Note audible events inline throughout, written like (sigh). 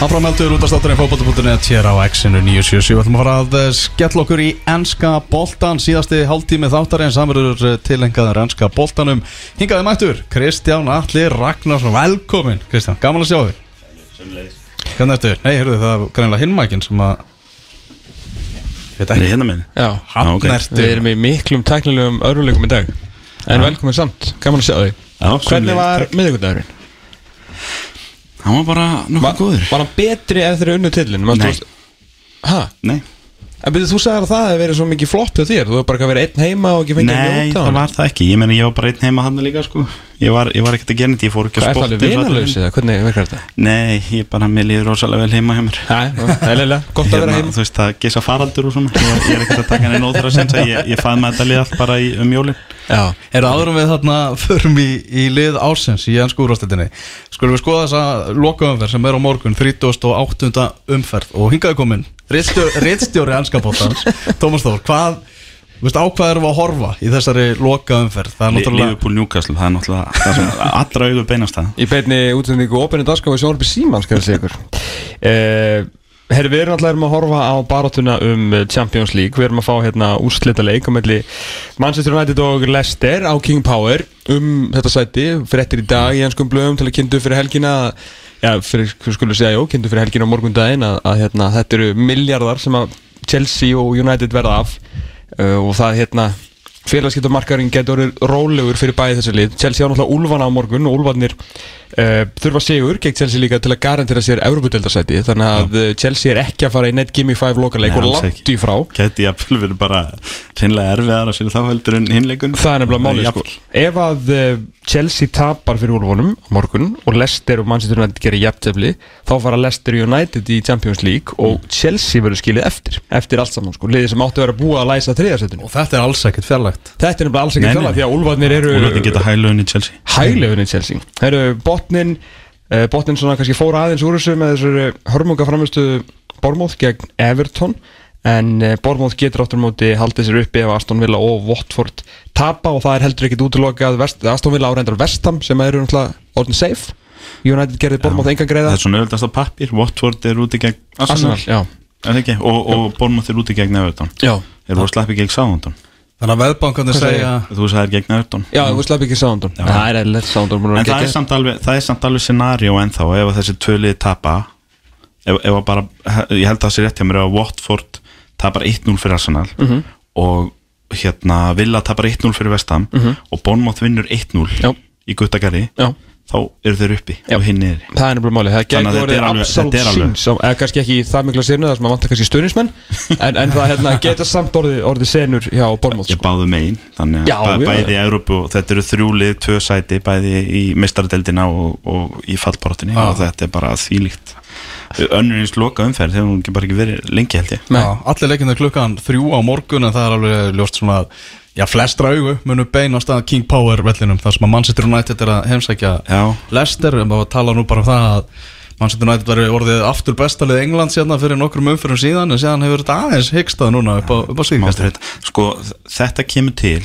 Áframeldur út af státturinn fókbóta.net hér á X-inu 977 Við ætlum að fara að eh, skella okkur í enska boltan síðasti hálftími þáttarinn samverður tilengaður enska boltanum. Hingaði mættur, Kristján Alli Ragnarsson. Velkomin, Kristján, gaman að sjá þig. Hvernig ertu? Nei, heyrðu það er greinlega hinmækin sem að Það er hérna minn Já, hann ertu. Við erum í miklum tæknilegum örfuleikum í dag. En velkomin samt, gaman að sjá þig. Hvernig var takk. Hann var bara nokkuð góður Var hann betri ef þeir eru unnu tillin? Nei. Hæ? Nei, En byrju, þú sagði að það hefði verið svo mikið flopp hjá þér. Þú hefur bara verið einn heima og ekki fengið að Nei njóta það hann. var það ekki. Ég meni ég var bara einn heima hann líka sko. Ég var, ég var ekkert að gera þetta Ég fór ekki að er það alveg spotta vinalaus eða hvernig virkar þetta? Nei, ég bara, mér líður rosalega vel heima hjá mér. Næ, (laughs) eðlilega, gott að vera heima. Þú veist, það gesa faraldur og svona. Ég, ég er ekkert að taka henni nóð þeirra sensa Ég, ég fæði með þetta lið allt bara í, um jólin. Já, Er áðurum við þarna förum í, í lið ásins í ennsku úrvastildinni Skulum við skoða þessa lokaumferð sem er á morgun 38. umferð. Og hingaði komin Rittstjóri ennska bóttans Tómas Þór, hvað Veist, á hvað erum við að horfa í þessari lokaumferð? Það er náttúrulega Liverpool Newcastle, það er náttúrulega það sem (laughs) allra augur beinast það. Í beinni útsendingu og opinni dagskáfi sjónarbi síman, skal ég segja ykkur. Uh, Herri, við erum alltaf erum að horfa á baráttuna um eh, Champions League. Við erum að fá hérna úrslita leik á melli Manchester United og Leicester á King Power um þetta sæti. Fréttir í dag í ennskum blöðum til að kynntu fyrir helgina Já, fyrir, skulum segja, jó, kynntu fyrir helgina á morgundaginn að, að hérna, þetta eru miljardar sem að Chelsea og United verða af. Uh, og það hérna félagskiptamarkarinn getur orðið rólegur fyrir bæði þessi lið. Chelsea á náttúrulega Úlfana á morgun og Úlfarnir uh, þurfa sigur gegn Chelsea líka til að garantera sér Európa-deltarsæti þannig að uh, Chelsea er ekki að fara í net gimme 5 lokaleg Nei, og langt í frá. Gæti jafnvel verið bara reynlega erfiðar að sér þá heldur en hinleikun það er nefnilega málið sko. ef að uh, Chelsea tapar fyrir Úlfunum á morgun og Leicester og Manchester United gerir jafntefli þá fara Leicester United í Champions League og Chelsea verður skilið eftir eftir Og þetta er nefnilega alls ekki nei. því að Úlfarnir eru Úlfarnir geta hælöðin í Chelsea. Hæglegunni Chelsea. Það eru botnin uh, botnin svona kannski fóra aðeins úr þessu með þessu hörmunga framistu Bormóð gegn Everton en uh, Bormóð getur áttur móti haldið sér uppi ef Aston Villa og Watford tapa og það er heldur ekkit útilokað. Vest, Aston Villa áreindar Vestham sem eru náttúrulega orðin safe. United gerði Bormóð enga greiða. Það er svona öðvöldast á pappir Watford er úti gegn Arsenal, Arsenal? Og, og Bournemouth er úti gegn Everton. Já. Þeir voru sleppi gegn Southampton Þannig að veðbankarnir segja Þú sagðir gegn Everton Já, þú slepp ekki Soundon Já. Það er eðlilegt Soundon En það er, samt alveg, það er samt alveg scenario ennþá ef að þessi tvölið tapa ef, ef að bara, ég held að það sé rétt hjá mér ef að Watford tapar 1-0 fyrir Arsenal Mhm. og hérna Villa tapar 1-0 fyrir Vestham og Bournemouth vinnur 1-0 Mhm. Já. í Guttagari Já, þá eru þeir uppi Já. og hinn niður það er nefnilega málið Það Þannig að getur þetta er alveg- absolutt þetta er alveg- síns eða kannski ekki í það mikla sérnu það sem að vanta kannski stuðnismenn (laughs) en, en það hérna, getur samt orðið, orðið senur hjá Bormóð ég báðu megin þannig Já, að bæ, já. bæði í Európu og þetta eru þrjúlið, tvö sæti bæði í mestaradeldina og, og í fallbaróttinni Já. og þetta er bara þvílíkt önnurins loka umferð þegar hún ekki bara ekki verið lengi held ég. Já, allir leikinu klukkan þrjú á morgun en það er alveg ljóst svona að Já, flestra augu munum beina á stað King Power vellinum þar sem að Manchester United er að heimsækja Já. Leicester en það tala nú bara um það að Manchester United var orðið aftur bestalið England sérna fyrir nokkrum umfyrum síðan en síðan hefur þetta aðeins hyggstað núna upp á, upp á þetta. Sko, þetta kemur til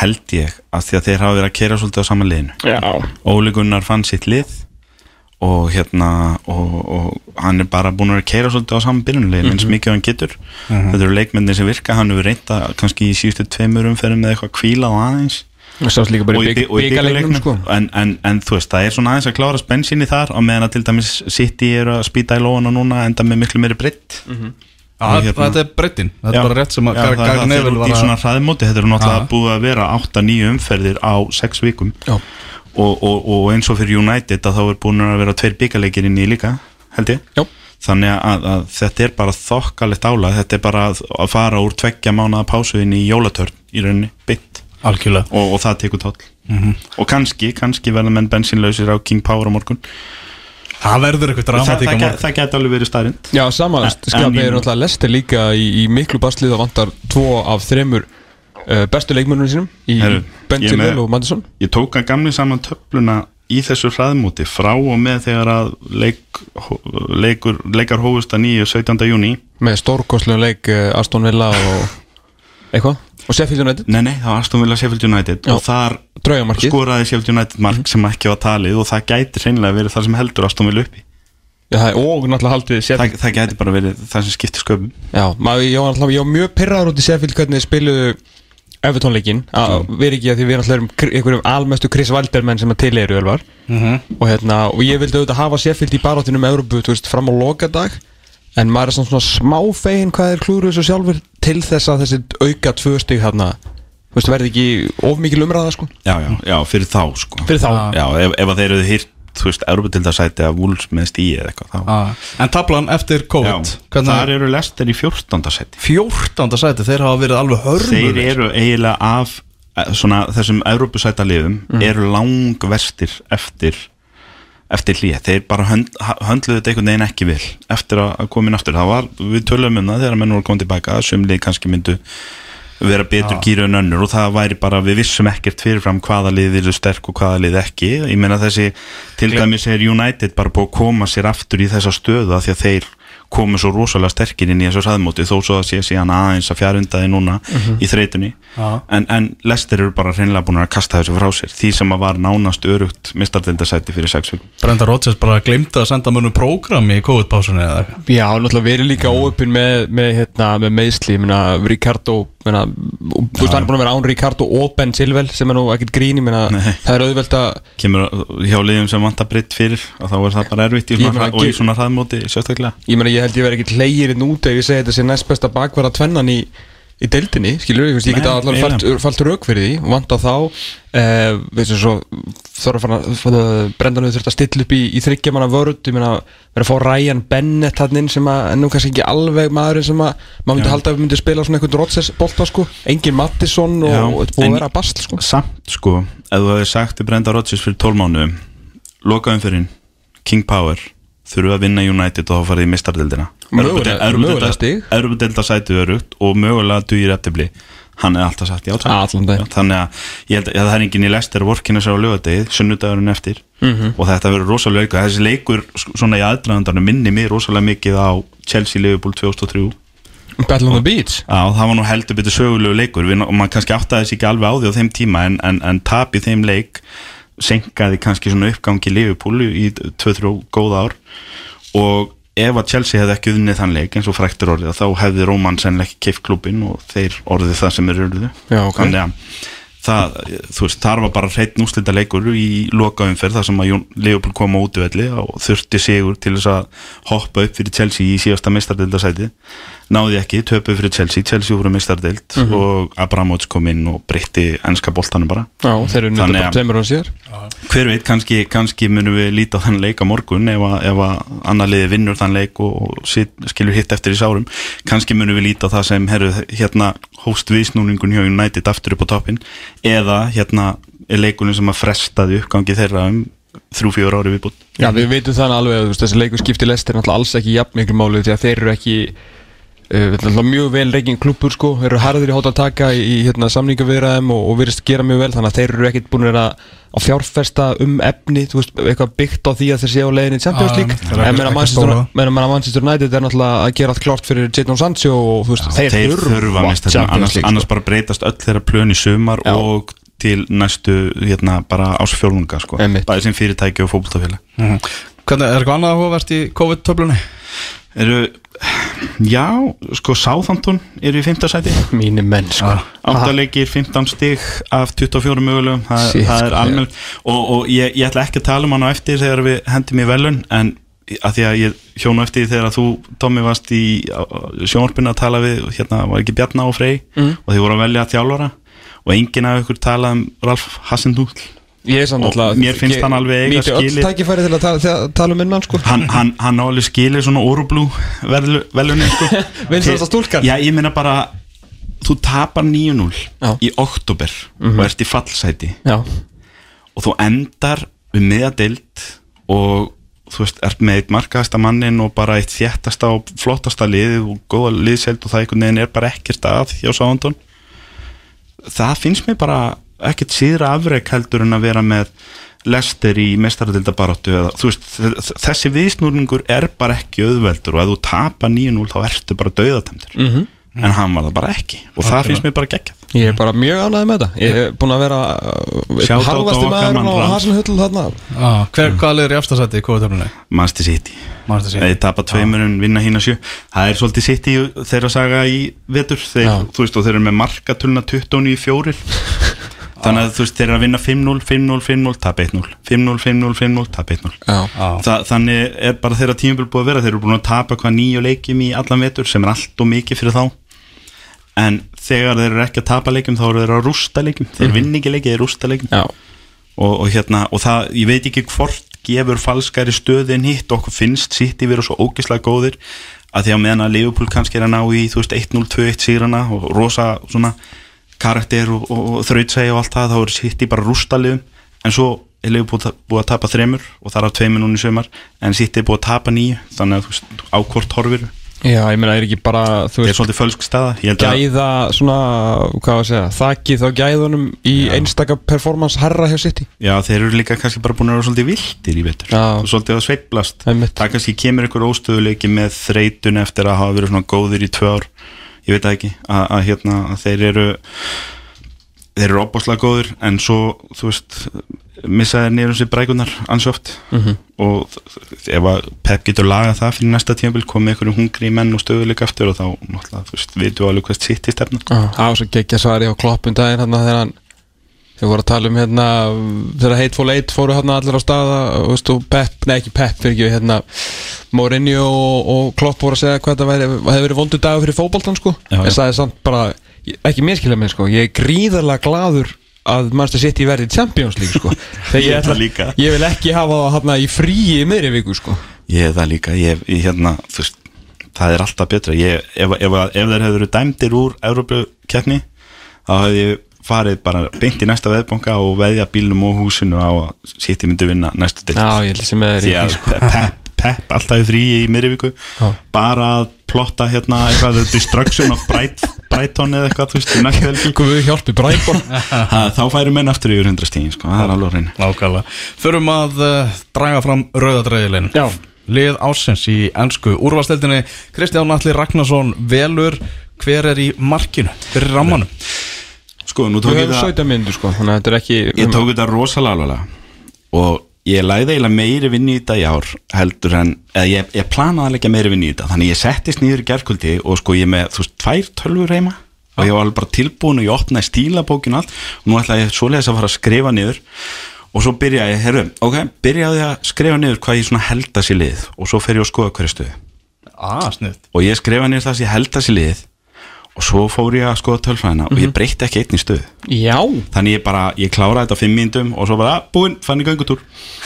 held ég að því að þeir hafa verið að kera svolítið á saman liðinu Já, Óli Gunnar fann sitt lið og hérna og, og hann er bara búin að keira svolítið á saman byrjunulegi eins mikið og hann getur. Þetta eru leikmennir sem virka, hann hefur reynda kannski í síðustu tveimur umferðum með eitthvað kvíla og aðeins. Það sást líka bara og í byggarleiknum sko. en, en, en þú veist, það er svona aðeins að klára spensinni þar og meðan að til dæmis City eru að spýta í lóan og núna enda með miklu meiri breytt Já, hérna- þetta er breytin, þetta er bara rétt sem að Já, það, það fyrir út í svona hraðmóti. Þetta eru náttúrulega búið að vera 8-9 umferðir á 6 vikum. Já. Og, og, og eins og fyrir United að þá er búin að vera tveir byggarleikir inn í líka held ég. Já. þannig að, að þetta er bara þokkalegt álag. Þetta er bara að, að fara úr tveggja mánuða pásu inn í jólatörn í rauninni bytt Algjörlega. Og, og það tekur tóll og kannski, kannski verða menn bensínlausir á King Power á morgun. Það verður eitthvað dramatík á morgun. það geti alveg verið stærinn Já, sama En- skapið en í- er náttúrulega Lester líka í, í miklu baslið og vantar tvo af þremur bestu leikmennunum sínum í Herru, Ben ég Chilwell með- og Madison ég tók að gamli saman töfluna í þessu hraðmóti frá og með þegar að leik, leikur, leikar hófust að nýju 17. júni með stórkostlega leik uh, Aston Villa og eitthvað? Og Sheffield United, nei nei, það var Aston Villa Sheffield United. Já. og þar skoraði Sheffield United mark sem ekki var talið og það gæti hreinlega verið það sem heldur Aston Villa uppi. Já, það er- og náttúrulega haldið Sheffield. Það, það gæti bara verið það sem skiptir sköpum. Já, maður, ég var náttúrulega, ég var mjög pyrraður út í Sheffield hvernig spiluðu Evertónleikin að vera ekki að því við erum einhverjum almestu Chris Wilder menn sem að til eru Ölvar og hérna, og ég vildi auðvitað hafa Sheffield í baráttunum Európu, þú veist, fram á lokadag. En maður er svona, smá fegin hvað er klúru þessu sjálfur til þess að þessi auka tvö stig hérna verði ekki of mikil umræða sko. Já, já, já, fyrir þá sko. Fyrir þá. Já, ef, ef þeir eru hýrt þú veist, Európa-tildasæti að Wolves með stíi eða eitthvað þá Ah. En tablan eftir Já, COVID þar Hvernig eru lestir í 14. seti 14. sæti, þeir hafa verið alveg þeir hörmulir eru eiginlega af eh, svona þessum Európusæta liðum eru langverstir eftir eftir hlýja, þeir bara hönd, höndluðu þetta einhvern veginn ekki vel eftir að inn aftur, það var, við tölum um það þegar menn voru komið tilbaka, sumlið kannski myndu vera betur gýru en önnur og það væri bara, við vissum ekkert fyrirfram hvaða lið eru sterk og hvaða lið ekki. Ég meina þessi, til dæmis er United bara búið að koma sér aftur í þessa stöðu af því að þeir komu svo rosalega sterkir inn í þessu ræðmóti þó svo að sé síðan aðeins að fjárundaði núna í þreytunni. Já. en, en Lester eru bara hreinlega búin að kasta þessu frá sér. Því sem að var nánast örugt mistardendasæti fyrir sex vikum. Brenda Rodgers bara glimta að senda mönnum prógram í COVID-pásunni eða? Já, náttúrulega verið líka óöppin með, með, hérna, með meðsli, ég meina, Ricardo meina, og, þú veist, hann er búin að vera án Ricardo og Ben Silvel, sem er nú ekkert grín, ég meina, Nei. það er auðvelt að kemur hjá liðum sem vantar britt fyrir og þá er það bara erfitt í svona hraðmóti sérstaklega ég ég held ég verið ekkert hleyirinn út ef ég segi þetta sé næst besta bakvara tvennan í, í deildinni, skilur ég get Nei, allar fælt, fælt rauk fyrir því, vant á þá eh, veistu svo þarf að fara, fara brendan við þurft að stilla upp í, í þryggja manna vörð, ég meina verið að fá Ryan Bennett hann inn sem að ennú kannski ekki alveg maðurinn sem að maður myndi halda að við myndi spila svona einhvern Rodgers bolta sko, engin Mattisson og, og þetta búið að vera basl sko. Samt sko, ef þú hefði sagt til Brenda Rodgers fyrir 12 mánu lokaðum fyrir King Power þurfu að vinna United og þá farið í mistardildina sæti örugt og mögulega dugir eftirbli hann er alltaf sagt já þannig að ég held að það er enginn í Lester vorkina sér á lögadegið, sunnudagurinn eftir. Mhm. og þetta verður rosalega leikur þessi leikur svona í aðdraðandarnu minni mig rosalega mikið á Chelsea-Liverpool 2003 Battle on the Beach. Já, það var nú heldur betur sögulegu leikur. Og maður kannski áttaði sig ekki alveg á því á þeim tíma en, en, en tap í þeim leik senkaði kannski svona uppgangi Liverpool í 2-3 góða ár. Og ef að Chelsea hefði ekki unnið þann leik eins og fræktur orðið þá hefði Róman sennilega ekki keift klubin og þeir orðið það sem er urðu. Já, ok. þannig að það, þú veist, þar var bara hreitt núslita leikur í lokaumferð þar sem að Jón- Liverpool kom á útvelli og þurfti sigur til þess að hoppa upp fyrir Chelsea í síðasta mistardildasæti náði ekki, töpuð fyrir Chelsea. Chelsea voru mistardild Mhm. og Abramovich kom inn og breytti ennska boltanum bara. Já, þeir eru nýtt að- tveimur á síðar. Hver veit, kannski, kannski munum við líta á þann leik á morgun ef að, ef að annar liði vinnur þann leik og, og sit, skilur hitt eftir í sárum. Kannski munum við líta á það sem herru, hérna hóst viðsnúningun hjá United aftur upp á toppin eða hérna er leikunum sem að frestaði uppgangi þeirra um þrjú fjóra ári viðbútt Já, við veitum þannig alveg að þessi leikur skipti lestir náttúrulega alls ekki jafn miklu máli því að þeir eru ekki uh, mjög vel reygin klubur sko, þeir eru harðir í hótt að taka í, hérna, samningaviðraðum og, og virðist gera mjög vel þannig að þeir eru ekkit búin að, að fjárfesta um efni, þú veist, eitthvað byggt á því að þeir séu á leiðinni Já, eru en ekki Manchester, stóra. meina Manchester United er náttúrulega að gera allt klárt fyrir Jadon Sancho og þú veist, þeir, þeir þurfa annars, annars sko. bara breytast öll þeirra plön í sumar Já. og til næstu hérna bara ásfjólunga sko, bæði sem fyrirtæki og fókbaltafélag Hvernig, er eitthvað annað að hófast í COVID-töflunni? eru, já, sko Sáþantun eru í 5. sæti. Mínir menn sko. Áttaleikir, 15 stig af 24 mögulegum það, Shit, það er almenn og, og ég, ég ætla ekki að tala um hann á eftir þegar við hendum í velun en að því að ég hjónu eftir þegar að þú Tommy varst í sjónvarpinu að tala við hérna var ekki Bjarná og Frey? Mm. og þið voru að velja þjálfara? Og enginn af ykkur talað um Ralf Hassendúl Og mér finnst hann alveg eiga Nýti öll skilið. tækifæri til að tala, til að tala um innan sko hann, hann, hann á alveg skilið svona Orublú velunin sko. (laughs) Já, ég meina bara þú tapar 9-0 Já. í oktober og ert í fallsæti Já, og þú endar við miðadild og þú veist, ert með eitt markaðasta mannin og bara eitt þjættasta og flottasta lið og góða liðselt og það einhvern veginn er bara ekkert að hjá Sándon það finnst mér bara ekkert síðra afrek heldur en að vera með lester í þ- þessi viðsnúringur er bara ekki auðveldur og ef þú tapar 9-0 þá ertu bara döðatemdur Mhm. en hann var það bara ekki. Og það finnst mér bara geggjað. Ég er bara mjög ánægð með þetta. Ég er búin að vera uh, harðasti okkar maður á. Hasenhull þarna. Ah, Hver, hvað liður í aftasætti í kóðutöflunni? Manchester City. Manchester City. þeir tapa tveimurinn, vinna hína sjö. Það er svolítið City þeirra saga í vetur. Þeir, þú veist, og þeir eru með markatöluna 29 í fjórir (laughs) þannig að þú veist, þeir eru að vinna 5-0, 5-0, 5-0, tap 1-0 5-0, 5-0, 5-0, tap 1-0 Já, Já. Þa, þannig er bara þeirra tímabil búið að vera. Þeir eru búin að tapa hvað nýju leikjum í allan vetur sem er allt og mikið fyrir þá. En þegar þeir eru ekki að tapa leikjum þá eru þeir að rústa leikjum. Þeir mm vinni ekki leikið, þeir rústa leikjum. Já, og, og hérna, og það, ég veit ekki hvort gefur falskari stöði en hitt. Okkur finnst sitt í vera svo ógislega góðir að því að meðan að Liverpool kannski er að ná í þú veist 1-0, 2-1 sigrana og rosa svona karakter og, og, og þrautsægi og allt það, þá er í bara rústaliðum en svo er Liverpool búið að tapa þremur og það af tveimur núna í sömar en sitt er búið að tapa nýju þannig að á hvort horfir já, ég meina, er ekki bara Þú veist, svolítið fölsk staða. Gæða svona, hvað var að segja Þakkið þá gæðunum í einstaka performance herra hjá City. Já, þeir eru líka kannski bara búin að vera svolítið viltir í vetur. Já. og svolítið að sveiplast Einmitt. það kannski kemur einhver óstöðuleiki með þreytun eftir að hafa verið svona góðir í tvö ár ég veit það ekki að, að, hérna, að þeir eru þeir eru opbáslega góðir en svo þú veist missa þeir nýrum sér brækunar ansjóft Mhm. og ef að Pep getur lagað það fyrir næsta tímabil komið einhverjum hungri menn og stöðuleika aftur og þá náttúrulega þú veist við alveg hvað sitt í stefna Það var svo geggja svari á kloppum daginn hérna þegar hann Þegar voru að tala um hérna þegar Hateful Eight fóru hérna allir á staða og, veist, og Pep, nei ekki Pep fyrir ekki hérna Mourinho og, og Klopp voru að segja hvað það væri, hefði verið vondur dagur fyrir fótboltan sko. Já, en sagði samt bara, ekki miskilja mig sko. Ég er gríðarlega gladur að Manchester City verði Champions League sko. Þegar (laughs) Ég ég, er það ætla, ég vil ekki hafa það hérna í fríi í miðri viku sko. Ég er það líka, ég, ég hérna, þú veist, það er alltaf betra. Ég, ef, ef, ef þeir hefur verið dæmdir úr Európa-keppni þá hefði ég farið bara beint í næsta veðbanka og veðja bílnum og húsinu á að City myndi vinna næstu dild Já, ég held sem með því þeir að Pep, Pep alltaf í frí í miðrivíku Já. bara að plotta hérna eitthvað destruction of Bright, Brighton eða eitthvað, þú veist, í (laughs) Ha, þá færi menn aftur yfir 100 stíðin, sko, það er alveg hreinu. Nákvæmlega. Förum að uh, draga fram rauðadræðilinn Já. Lið ásins í ennsku úrvasteldinni Kristján Alli Ragnarsson velur. Hver er í markinu? Hver er rammanum? Sko, nú tók ég það 17 myndu sko Þannig að þetta er ekki ég tók þetta rosalega alvarlega. Og ég læði eiginlega meiri vinni í þetta í ár heldur en, eða ég, ég planaði að leggja meiri vinni í þetta, þannig ég settist nýður í gerkvöldi og sko ég með, þú veist, tvær tölfur heima. Og ég var alveg bara tilbúin og ég opnaði stílabókin og allt. Og nú ætlaði ég svoleiðis að fara að skrifa niður. Og svo byrjaði ég, herru, ok, byrjaði að skrifa niður hvað ég svona held að sér lið. Og svo fer ég að skoða hverju stöðu. Ah, og ég skrifa niður það sem ég held að sér lið og svo fór ég að skoða tölfræðina og ég breytti ekki einn í stöðu. Já. Þannig ég bara, ég kláraði þetta á fimm mínútum og svo bara, "Ah, búinn, fann ég göngutúr.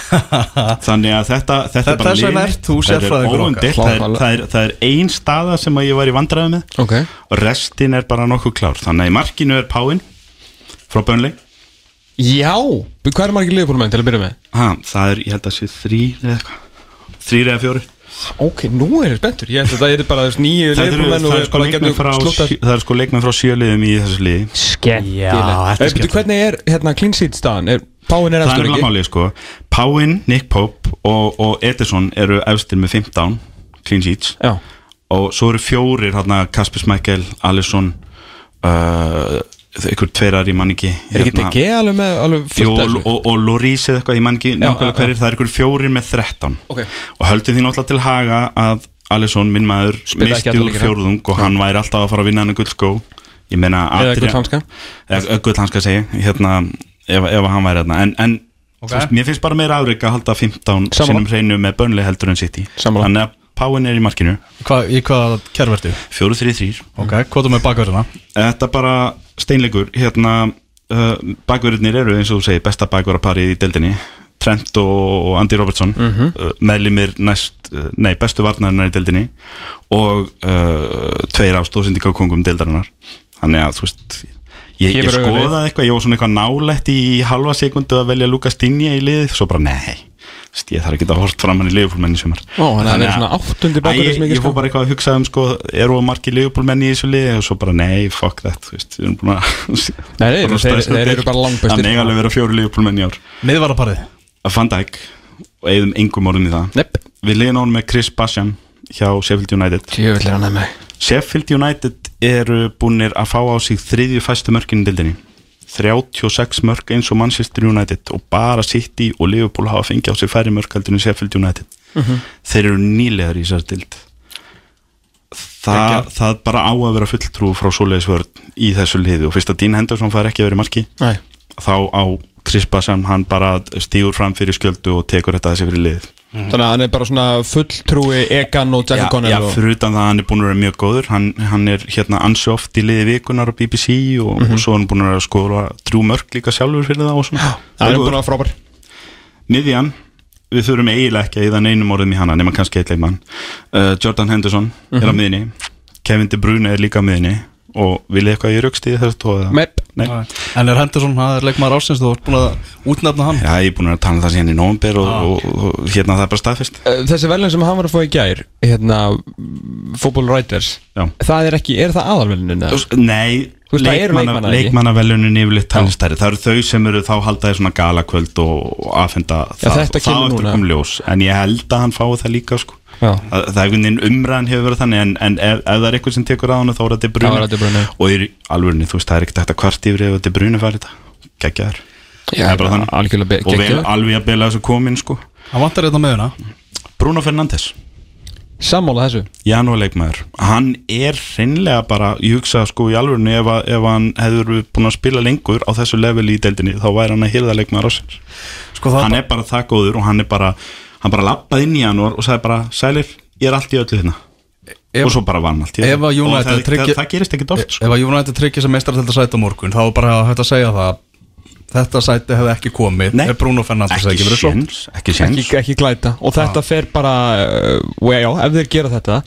(laughs) Þannig að þetta, þetta er bara mitt. Það er sérfræðingur okkar. óumdeilt, það, er- það, er- það er ein staða sem að ég var í vandræði með. Ok. Og restin er bara nokkuð klár. Þannig að í markinu er Páin frá Bönli Já. Hvað er margir liðbúlmenn til að byrja með? ha, það er, ég held að sé þrý eða eitthvað. Þrýr eða fjóri Ok, nú er ég spenntur. Ég held að það er bara þess nýju liðbúlmenn það, er sko leikmenn frá, er sko leikmenn frá sjöliðum í þessu liði. Þetta er Eh. Hvernig er hérna clean sheet staðan? Er, Páin er er eftir ekki? málið sko. Páin, Nick Pope og, og Edison eru efstir með 15 clean sheets. Já. Og svo eru fjórir hérna Kasper Smækkel, Alisson uh, einhver tveirar í manningi Er ekki DG alveg með alveg Jú, fullt af og, og, og Lorís eða eitthvað, ég man ekki Já, nákvæmlega já, hverjir, það er einhver fjórir með 13 Ok. og höldum því náttúrulega til haga að Alisson, minn maður, ekki misti úr fjórðung og hann væri alltaf að fara að vinna hann guldskó ég meina Eða Adrian- gullhanska. eða gullhanska segi, hérna ef, ef hann væri hérna en, en Ok. þú veist, mér finnst bara meira afrygg að halda 15 Sammála. sinum hreinu með bönli heldur en City Sammála. þannig að Páin er í markinu Hva, Í hvaða kervertu? 4-3-3 Ok, hvað er með bakverðina? Þetta bara steinleikur hérna uh, bakverðinir eru eins og þú segir besta bakverðarparið í deildinni. Trent og, Andy Robertson mm Mhm. uh, meðlimir næst uh, nei, bestu varnarinnar í deildinni og uh, tveir af stóðsindikakongum deildarinnar. Þannig að þú veist ég, ég skoðaði eitthvað, ég var svona eitthvað nálætt í halva sekundu að velja Lukas Dinja í liðið svo bara nei, ég þarf ekki að hort fram hann í liðfólmenn í sumar. Ó, þannig að það er svona áttundi Æ, bakverður ég, sem ekki ég fór bara eitthvað að hugsa um sko, eru að marki leifupólmenn í þessu liði? Og svo bara nei, fuck that þú veist, við erum búin að Nei, nei, bara þeir- eru bara langbestir. Það mega alveg vera fjóri leifupólmenn í ár. Miðvaraparið? Að Van Dijk og eigðum engum orðin í það. Nepp. Við liðum án með Chris Bashan hjá Sheffield United. Er að Sheffield United eru búinir að fá á sig þriðju fæstu mörkinu dildinni 36 mörk eins og Manchester United og bara City og Liverpool hafa fengið á sig færri en Sheffield United. Þeir eru nýlegar í þessar dild Þa, það bara á að vera fulltrú frá svoleiðisvörð í þessu liði og fyrst að Dean Henderson fær ekki að vera í marki Nei. þá á Krispa sem hann bara stígur fram fyrir skjöldu og tekur þetta þessi fyrir liðið Þannig að hann er bara svona fulltrúi Egan og Jack Já, O'Connell já og... fyrir utan það að hann er búin að vera mjög góður. Hann, hann er hérna ansi oft í liði vikunar á BBC og, og svo er hann búin að skoða trú mörk líka sjálfur fyrir það og svona. Hann er búin að vera frábær. Miðjan, við þurfum eiginlega ekki að eða neinum orðum í hana nema kannski eitt leikmann. Uh, Jordan Henderson er á miðinni Kevin De Bruyne er líka á miðinni og vil eitthvað í raukst í þessu tóða Mepp Nei, En er Henderson, hann er leikmaður ásins Þú ert búin að útnafna hann. Já, ég er búin að tala um það síðan í nóvember og, og, og, hérna það er bara staðfest. Eh, Þessi velin sem hann var að fá í gær Hérna, Football Writers Já. Það er ekki, er það aðalvelunin? Nei, Þú veist, það eru leikmanna, leikmannavelunin yfirleitt talistæri Það eru þau sem eru þá haldaði svona galakvöld og, og aðfenda Já, þetta kemur það eftir núna. kom ljós. En ég held að hann fái það líka sko. Já, Það það er einhvern veginn umræðan hefur verið þannig En, en ef, ef það er eitthvað sem tekur á hann þá er þetta Það bruna. Og í alvörunni, þú veist, það er ekkert að kvart yfir ef þetta bruna þetta. Já, er bara þannig. algjörlega be- Og vel geggjaður. alveg að bela þessu komin sko. Hann vantar þetta með hana. Bruno Fernandes. Sammála þessu. Janúarleikmaður. Hann er hreinlega bara ég hugsa sko í alvörinu ef, að- ef hann hefur búin að spila lengur á þessu leveli í deildinni þá væri hann að hýrða leikmaður ásins Sko það hann er bara það góður og hann er bara hann bara lappaði inn í janúar og sagði bara sælir, ég er allt í öllu hérna. Ef- og svo bara vann allt í ef að og United það, tryggir- það, það gerist ekkit oft sko. Ef að United tryggir sem meistar að sæta á morgun Þá bara hægt að segja það. Þetta sæti hefði ekki komið Nei. Ef Bruno Fernandes hefði ekki ekki verið svo séns ekki séns. Ekki, ekki glæta. Og þetta fer bara uh, Já, ef þeir gera þetta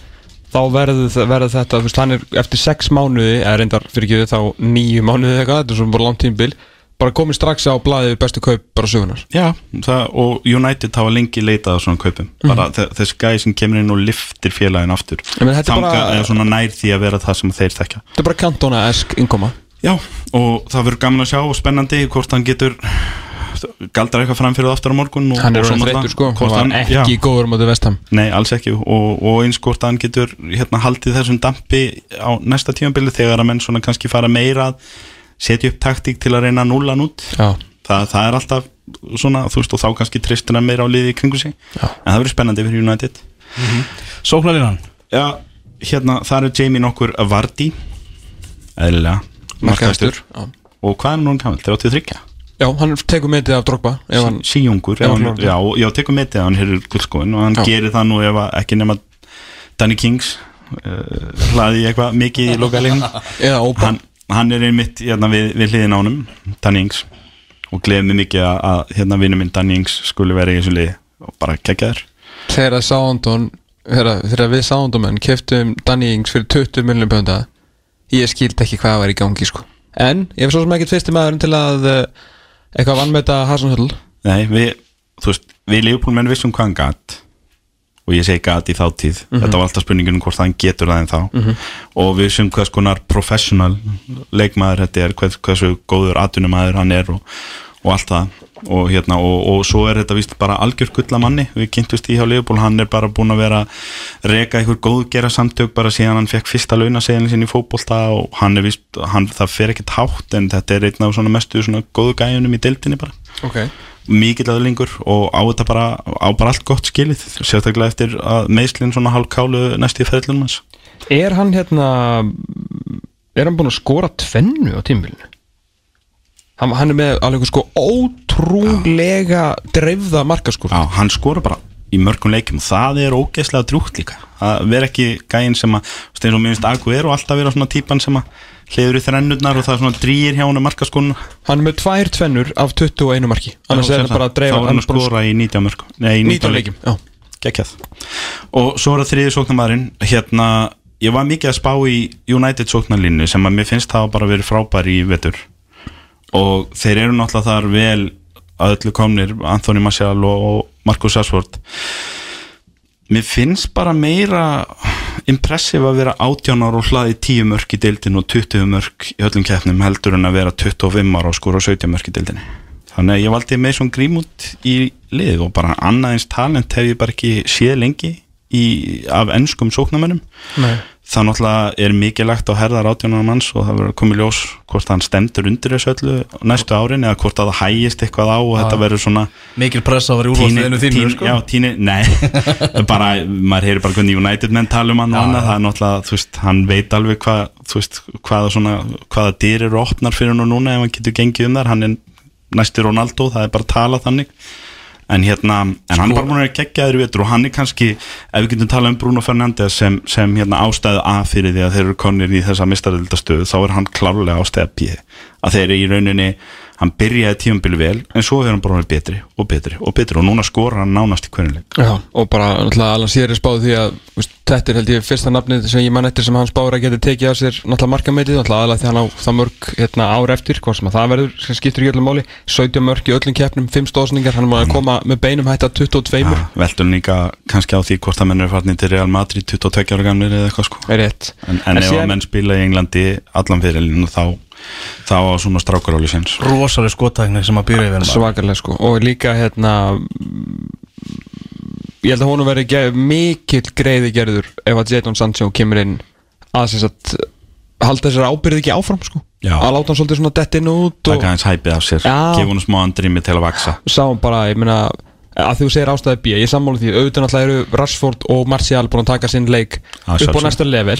Þá verður, verður þetta, er eftir sex mánuði, eða reyndar fyrir ekki þá nýju mánuði eða eitthvað, þetta er svona bara langt tímbil bara komið strax á blaðið bestu kaup bara sögunar Já, það, og United hafa lengi leitað á svona kaupum. Bara þe- þessi gæði sem kemur inn og liftir félagin aftur. Þanga bara- er svona nær því að vera það sem þeir þekka Þetta er bara kantona-esk innkoma. Já, og það verður gaman að sjá og spennandi hvort hann getur galdar eitthvað fram fyrir það aftur á morgun og, Hann er og svo orðin náttúrulega þreyttur sko, hann var ekki já, góður motið vestam Nei, alls ekki. Og, og eins hvort hann getur hérna, haldið þessum dampi á næsta tímabili þegar að menn svona kannski fara meira að setja upp taktík til að reyna að núla hann út. Já, það, það er alltaf svona, þú veist, og þá kannski tristir hann meira á liði í kringu sig. Já. en það verður spennandi fyrir United. Sóknarinn Já, hérna, það er Jamie nokkur Vardy. Eðlilega, markaðistur Já. og hvað er núna gammal, 33 Já, hann tekur metið af Drogba hann, síjungur, hann hann, klárar já, já, tekur metið að hann hér guldskóin og hann Já. gerir það nú ekki nema Danny Kings uh, hlaði í eitthvað mikið í lokalegin eða Óba hann, hann er einmitt hérna, við, við hliðin ánum Danny Ings. Og gleði mig mikið að, að hérna vinnu minn Danny Ings skuli vera í þessu liði og bara kekja þér Þegar Sándón þegar við Sándómenn keftum Danny Ings fyrir 20 miljonum pönda ég skildi ekki hvað var í gangi sko. En ég var svo sem ekkert fyrsti maðurinn til að uh, eitthvað vannmeta Hasenhöll Nei, við, þú veist, við Leopold menn vissum hvað hann gat og ég segi gat í þáttíð þetta var alltaf spurningin um hvort hann getur það en þá. Og við vissum hvers konar professional leikmaður þetta er hvers, hversu góður atvinnumæður hann er og, og allt það. Og, hérna, og, og svo er þetta vist bara algjör gulla manni, við kynntust í hjá Leopold hann er bara búin að vera reka einhver góðgera samtök bara síðan hann fekk fyrsta launaseðin sinni í fótbolta og hann er vist, hann, það fer ekkert hátt en þetta er einn af svona mestu svona góðu gæjunum í deildinni bara. Ok mikill aðlingur og á þetta bara á bara allt gott skilið sérstaklega eftir að meðslinn svona hálfkálu næst í ferðlunum hans. Er hann hérna er hann búin að skora tvennu á tímbilinu? Hann, hann er með alveg sko ótrúlega dreifða markaskur Já, hann skora bara í mörgum leikjum. Og það er ógeðslega drúgt líka. Að vera ekki gæinn sem að eins og minnst Agu er og alltaf vera svona típan sem að hliður í þrennurnar og það er svona drýir hjá hann markaskonu Hann er með tvær tvennur af 21 marki. Annars er hann bara að þá dreifa er hann að skora í 19 mörgum nei, í 19 leikjum. Já, geggjað. Og svo er það þriði sóknarmadurinn hérna, ég var mikið að spá í United sóknarlínu sem að mér finnst það bara verið frábær í vetur. Og þeir eru náttúrulega þar vel að öllu komnir Anthony Martial og og Marcus Rashford. Mér finnst bara meira impressive að vera 18 ára og hlaði 10 mörk í deildin og 20 mörk í öllum keppnum heldur en að vera 25 ára og skora 17 mörk í deildinni. Þannig að ég valdi með svona grímút í lið og bara annað eins talent hef ég bara ekki séð lengi í, af ennskum sóknamönnum það náttúrulega er mikið lagt á herðar átjónar manns og það verður komið ljós hvort hann stendur undir þessu öllu næstu árin eða hvort að það hægist eitthvað á og þetta verður svona Mikil pressa að vera í úrvalstiðinu þínu sko. já, tíni, nei. (laughs) Bara, maður heyrir bara hvernig United menn tala um hann og annað, það er náttúrulega, þú veist, hann veit alveg hvað, þú veist, hvaða svona hvaða dyr eru opnar fyrir hann og núna ef hann getur gengið um þar, hann er næstu Ronaldo, það er bara að tala þannig en hérna, en hann er bara búin að gegja þeirri vetur og hann er kannski, ef við getum talað um Bruno Fernandes sem, sem hérna ástæðu A fyrir því að þeir eru konir í þessa mistaröldastöðu, þá er hann klárlega ástæða B að þeir eru í rauninni hann byrjaði tímambili vel en svo hefur hann bara verið betri og betri og betri. Og núna skora hann nánast í hverjuleik og bara náttúrulega Alan Sýri spáði því að veist, þetta er held ég fyrsta nafnið sem ég mann eftir sem hann spáður að geta tekið af sér náttúrulega markameitið, náttúrulega aðalega því hann á það mörg hérna, ár eftir, hvað sem að það verður sem skiptur í öllum máli, 17 mörg í öllum keppnum 5 stóðsningar, hann er maður að koma með beinum hætta 22 ja, Veldur líka kannski á því hvort það mennur farnir til Real Madrid 22 ára gamlir eða eitthvað sko. En, en ef að menn spila í Englandi allan fyrirlinu þá þá á svona strákaráli sinns. Rosalega skotækni sem að byrja yfir svakalega sko. Og líka hérna ég held að hún veri mikill greiði gerður ef að Jadon Sancho kemur inn að þess að halda þessar ábyrði ekki áfram sko. Já. að láta hann svolítið svona dett inn og út taka hans hæpið af sér, gefa hann smá andrými til að vaksa sáum bara, ég meina að þú segir ástæði B, ég sammála því. Auðvitað náttúrulega eru Rashford og Martial búin að taka sinn leik upp á næsta level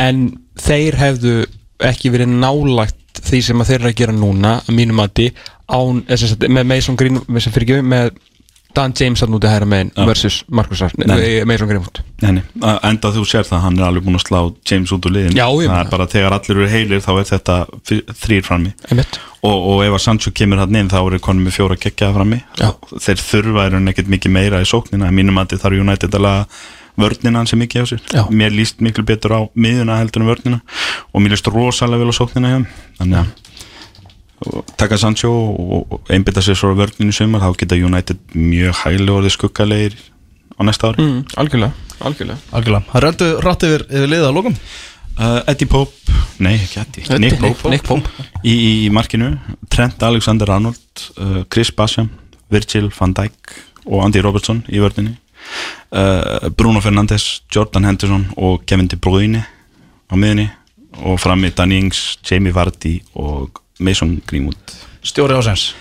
en þeir hefðu ekki verið nálagt því sem að þeir eru að gera núna að mínum aðti með Mason Greenwood með Dan James að núti hæra megin versus Marcus Mason Greenwood. Enda þú sér það, hann er alveg búin að slá James út úr liðin, Já, það er bara þegar allir eru heilir þá er þetta þrýr frammi. Og, og ef að Sancho kemur hann inn þá er konum með fjóra kekkjaða frammi. Þeir þurfa er hann ekkert mikið meira í sóknina, mínum aðti þarf United að laga vörnina hans er mikið á sér Já. mér líst miklu betur á miðuna heldur en vörnina og mér líst rosalega vel á sóknina hjá þannig að taka Sancho og einbita sér svo vörninu sem þá geta United mjög hæglega orðið skuggalegir á næsta ári mm, algjörlega, algjörlega. algjörlega. Röndu rætti yfir, yfir liða á lókum uh, Eddie Pope, nei ekki Eddie Eddie, Nick Pope, Nick Pope. Í, í markinu, Trent Alexander-Arnold uh, Chris Basham, Virgil van Dijk og Andy Robertson í vörninu uh, Bruno Fernandes, Jordan Henderson og Kevin De Bruyne á miðunni og fram í Danny Ings, Jamie Vardy og Mason Greenwood. Stjóri ásens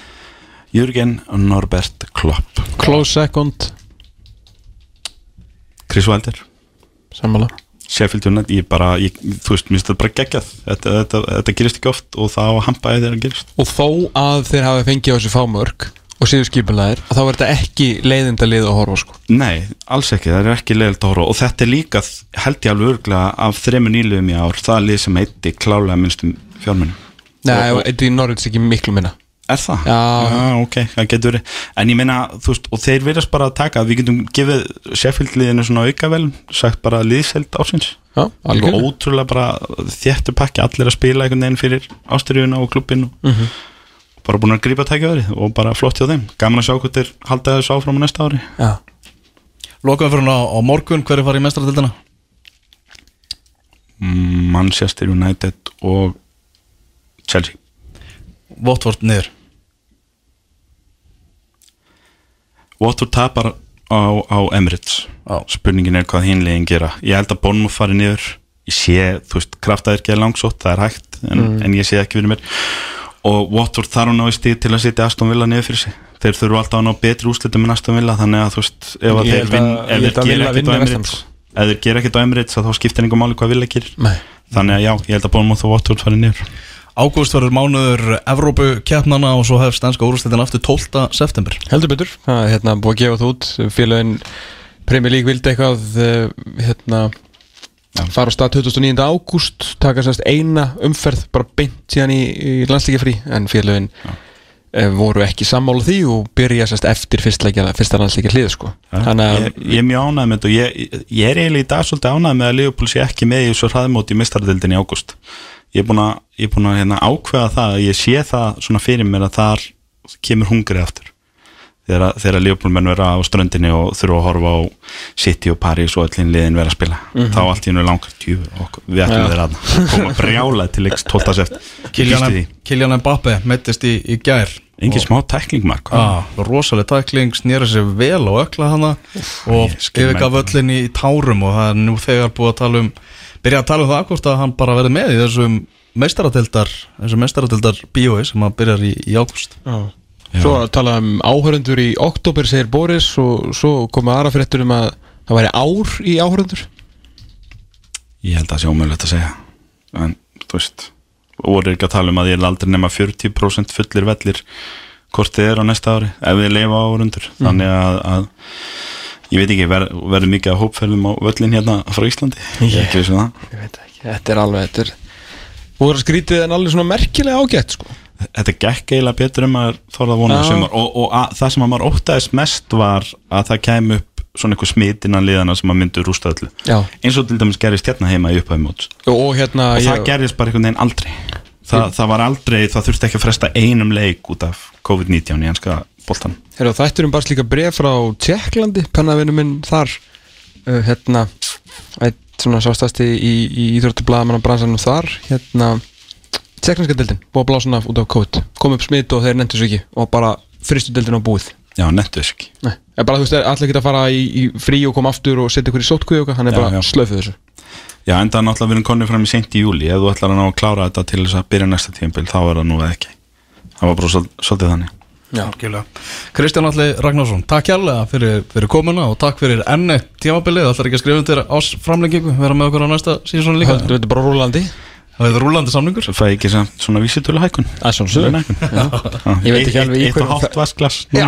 Jürgen Norbert Klopp. Close second. Chris Wilder. Sammála. Sheffield United, ég bara, ég, þú veist, mér finnst þetta bara geggjað. Þetta, þetta, þetta gerist ekki oft og það á að hampa eða það gerist. Og þó að þeir hafi fengið á þessu fámörk og síðu skipulegir og þá er þetta ekki leiðinda lið að horfa sko. Nei, alls ekki, það er ekki leiðinda að horfa. Og þetta er líka, held ég alveg örglega af þremur nýluðum í ár, það er lið sem heiti klálega minnstum fjármunum. Nei, þetta er Norrölds ekki miklu minna. Er það? Já, Já ok, það getur verið. En ég meina, þú veist, og þeir verðast bara að taka við getum gefið Sheffield liðinu svona aukavel sagt bara liðselt ásins Já, alveg Ótrúlega bara þéttu pakki, allir að spila einhvern veginn fyrir ástyrjuna og klubbinu. Mm -hmm bara búin að grípa tækjaværi og bara flott hjá þeim. Gaman að sjá hvort þeir halda þessu áfram á næsta ári. Já. Lokaðum fyrir hún á, á morgun, hver er farið í mestratildina? Manchester United og Chelsea. Watford niður. Watford tapar á, á Emirates. Já. spurningin er hvað hinlegin gera. Ég held að Bournemouth farið niður. Ég sé, þú veist, kraftaðir geða langsótt það er hægt, en, mm. en ég sé ekki verið mér og Watford þarf að ná í stíð til að setja Aston Villa niður fyrir sig. Þeir þurfu alltaf að ná betri úslitum en Aston Villa þannig að þú veist, ef að þeir vinn ef þeir gera ekkert á Emirates ef þeir gera ekkert á Emirates þá skiptir einhver máli hvað Villa gerir. Nei. þannig að já, ég held að Bournemouth og Watford farið niður. Ágúst verður mánuður Evrópu keppnana og svo hefst ennska úrslitin aftur 12. september. Heldur betur, það er hérna búið að gefa það út. Félagin Premier League vildi eitthvað eh, hérna fara á stað 29. ágúst taka sérst eina umferð bara beint síðan í, í landslíkja frí en félagin e, voru ekki sammála því og byrja sérst eftir fyrsta landslíkja hlið sko. ég, ég er mjög ánægð með þetta ég, ég er eiginlega í dag svolítið ánægð með að Leopold sé ekki með í þessu hraðmóti í mistardildin í ágúst ég er búin að, er búin að hérna, ákveða það að ég sé það svona fyrir mér að þar kemur hungrið aftur þegar, þegar Leopoldmenn vera á ströndinni og þurfa að horfa á City og Paris og öllin liðin vera að spila mm -hmm. þá allt í hennu langar tjú við ætlum þeirra að koma brjála til 12. seft Kilian Mbappe mettist í, í gær engin smá tæklingmark ah, rosalega tækling, snýra sér vel á ökla hana og yfirgaf með öllin í tárum og það er nú þegar búið að tala um byrja að tala um það hvort að hann bara verði með í þessum meistaratildar þessum meistaratildar bíói sem að byrjar í, í ágúst. Svo að tala um áhörundur í oktober segir Boris og svo koma aðra fréttur um að það væri ár í áhörundur ég held að það sé ómögulegt að segja en þú veist voru ekki að tala um að ég er aldrei nema 40% fullir vellir hvort þið er á næsta ári ef við leifa á árundur þannig að, að ég veit ekki, ver, verður mikið að hópferðum á völlin hérna frá Íslandi? Ég er vissum það Ég veit ekki, þetta er alveg þetta er Þú voru að skrítið en alveg svona merkilega ágætt sko þetta gekk eiginlega betur um að þorða vonað Já. sumar. Og, og að, það sem að maður óttaðist mest var að það kæmi upp svona eitthvað smit innan liðana sem að myndu rústa öllu. Já. Eins og til dæmis gerist hérna heima í upphæði móts. Og, og hérna og það ég, gerist bara einhvern veginn aldrei. Þa, það var aldrei, það þurfti ekki að fresta einum leik út af COVID-19 í hanska boltan Herra, þætturum bara slíka bref frá Tjekklandi, pennavinnu minn þar. Uh, hérna eitt svona sástasti í, í Íþróttublaðamann á bransanum þar. Hérna Tjekklandska deildin, búið að blása hann af út af COVID. Kom upp smitt og þeir nefndu svo ekki og bara fristu deildin á búið. Já, nettu þess ekki. Nei, er bara þú veist, allir ekki að fara í, í frí og koma aftur og setja ykkur í sótkvíu og hann er Já, bara slöfuð þessu. Já, en það er náttúrulega verið konið fram í seint í júli. Ef þú ætlar að ná að klára þetta til þess að byrja næsta tímabil þá er það nú eða ekki. Það var bara svol- svolítið þannig. Kristján Alli Ragnarsson, takk hjállega fyrir, fyrir komuna og takk fyrir enn eitt tímabilið, það ætlar ekki að skrifa undir ásframlengingu, vera með okkur á næsta síðan líka? Höldu þetta bara rúlandi Það er rúlandi samningur. Svo fæ ég ekki svona vísitölu hækun Það er svona sögur Ég veit ekki alveg í eitt og hverju- hálft vasklas (laughs) Já,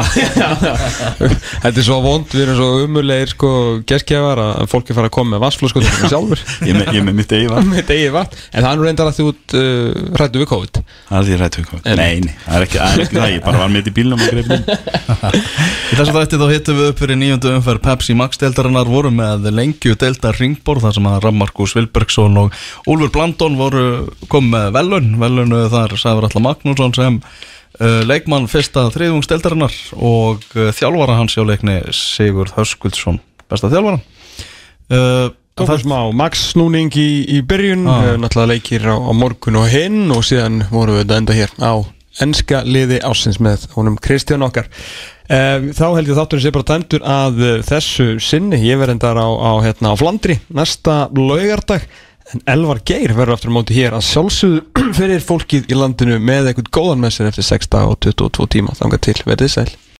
þetta er svo vond, við erum svo umulegir sko geskjafar að fólk er fara að koma með vassflóskotum sjálfur. Ég með- ég með mitt eigi vatn. Með degi vatn, en það er nú reyndar að þú uh, rættu við COVID það er ykkur En- nei, nei, það er ekki, það er ekki það ég bara var með í bílnum og greið (laughs) Í þessu þætti þá hittum við upp fyrir nýjöndu umferð Pepsi Max deildarinnar voru með lengju deildar ringborð þar sem að Rammarkus Vilbergsson og Úlfur Blandón voru komið með velun velunu þar Sæfur Alla Magnússon sem uh, leikmann fyrsta þriðungs deildarinnar og uh, þjálfara hans hjá leikni Sigurd Höskuldsson besta þjálfara. Uh, Tókum smá Max snúning í, í byrjun Ah. uh, náttúrulega leikir á, á morgun og hinn og síðan vorum við þetta enda hér á enska liði ásins með honum Kristján okkar. Uh, þá held ég þátturinn sé bara tæmdur að uh, þessu sinni, ég verð endar á, á, hérna, á Flandri næsta laugardag en Elvar Geir verður aftur á móti hér að sjálfsögðu (clears throat) fyrir fólkið í landinu með eitthvað góðan með sér eftir 6 og 22 tíma. Þangað til, verðið sæl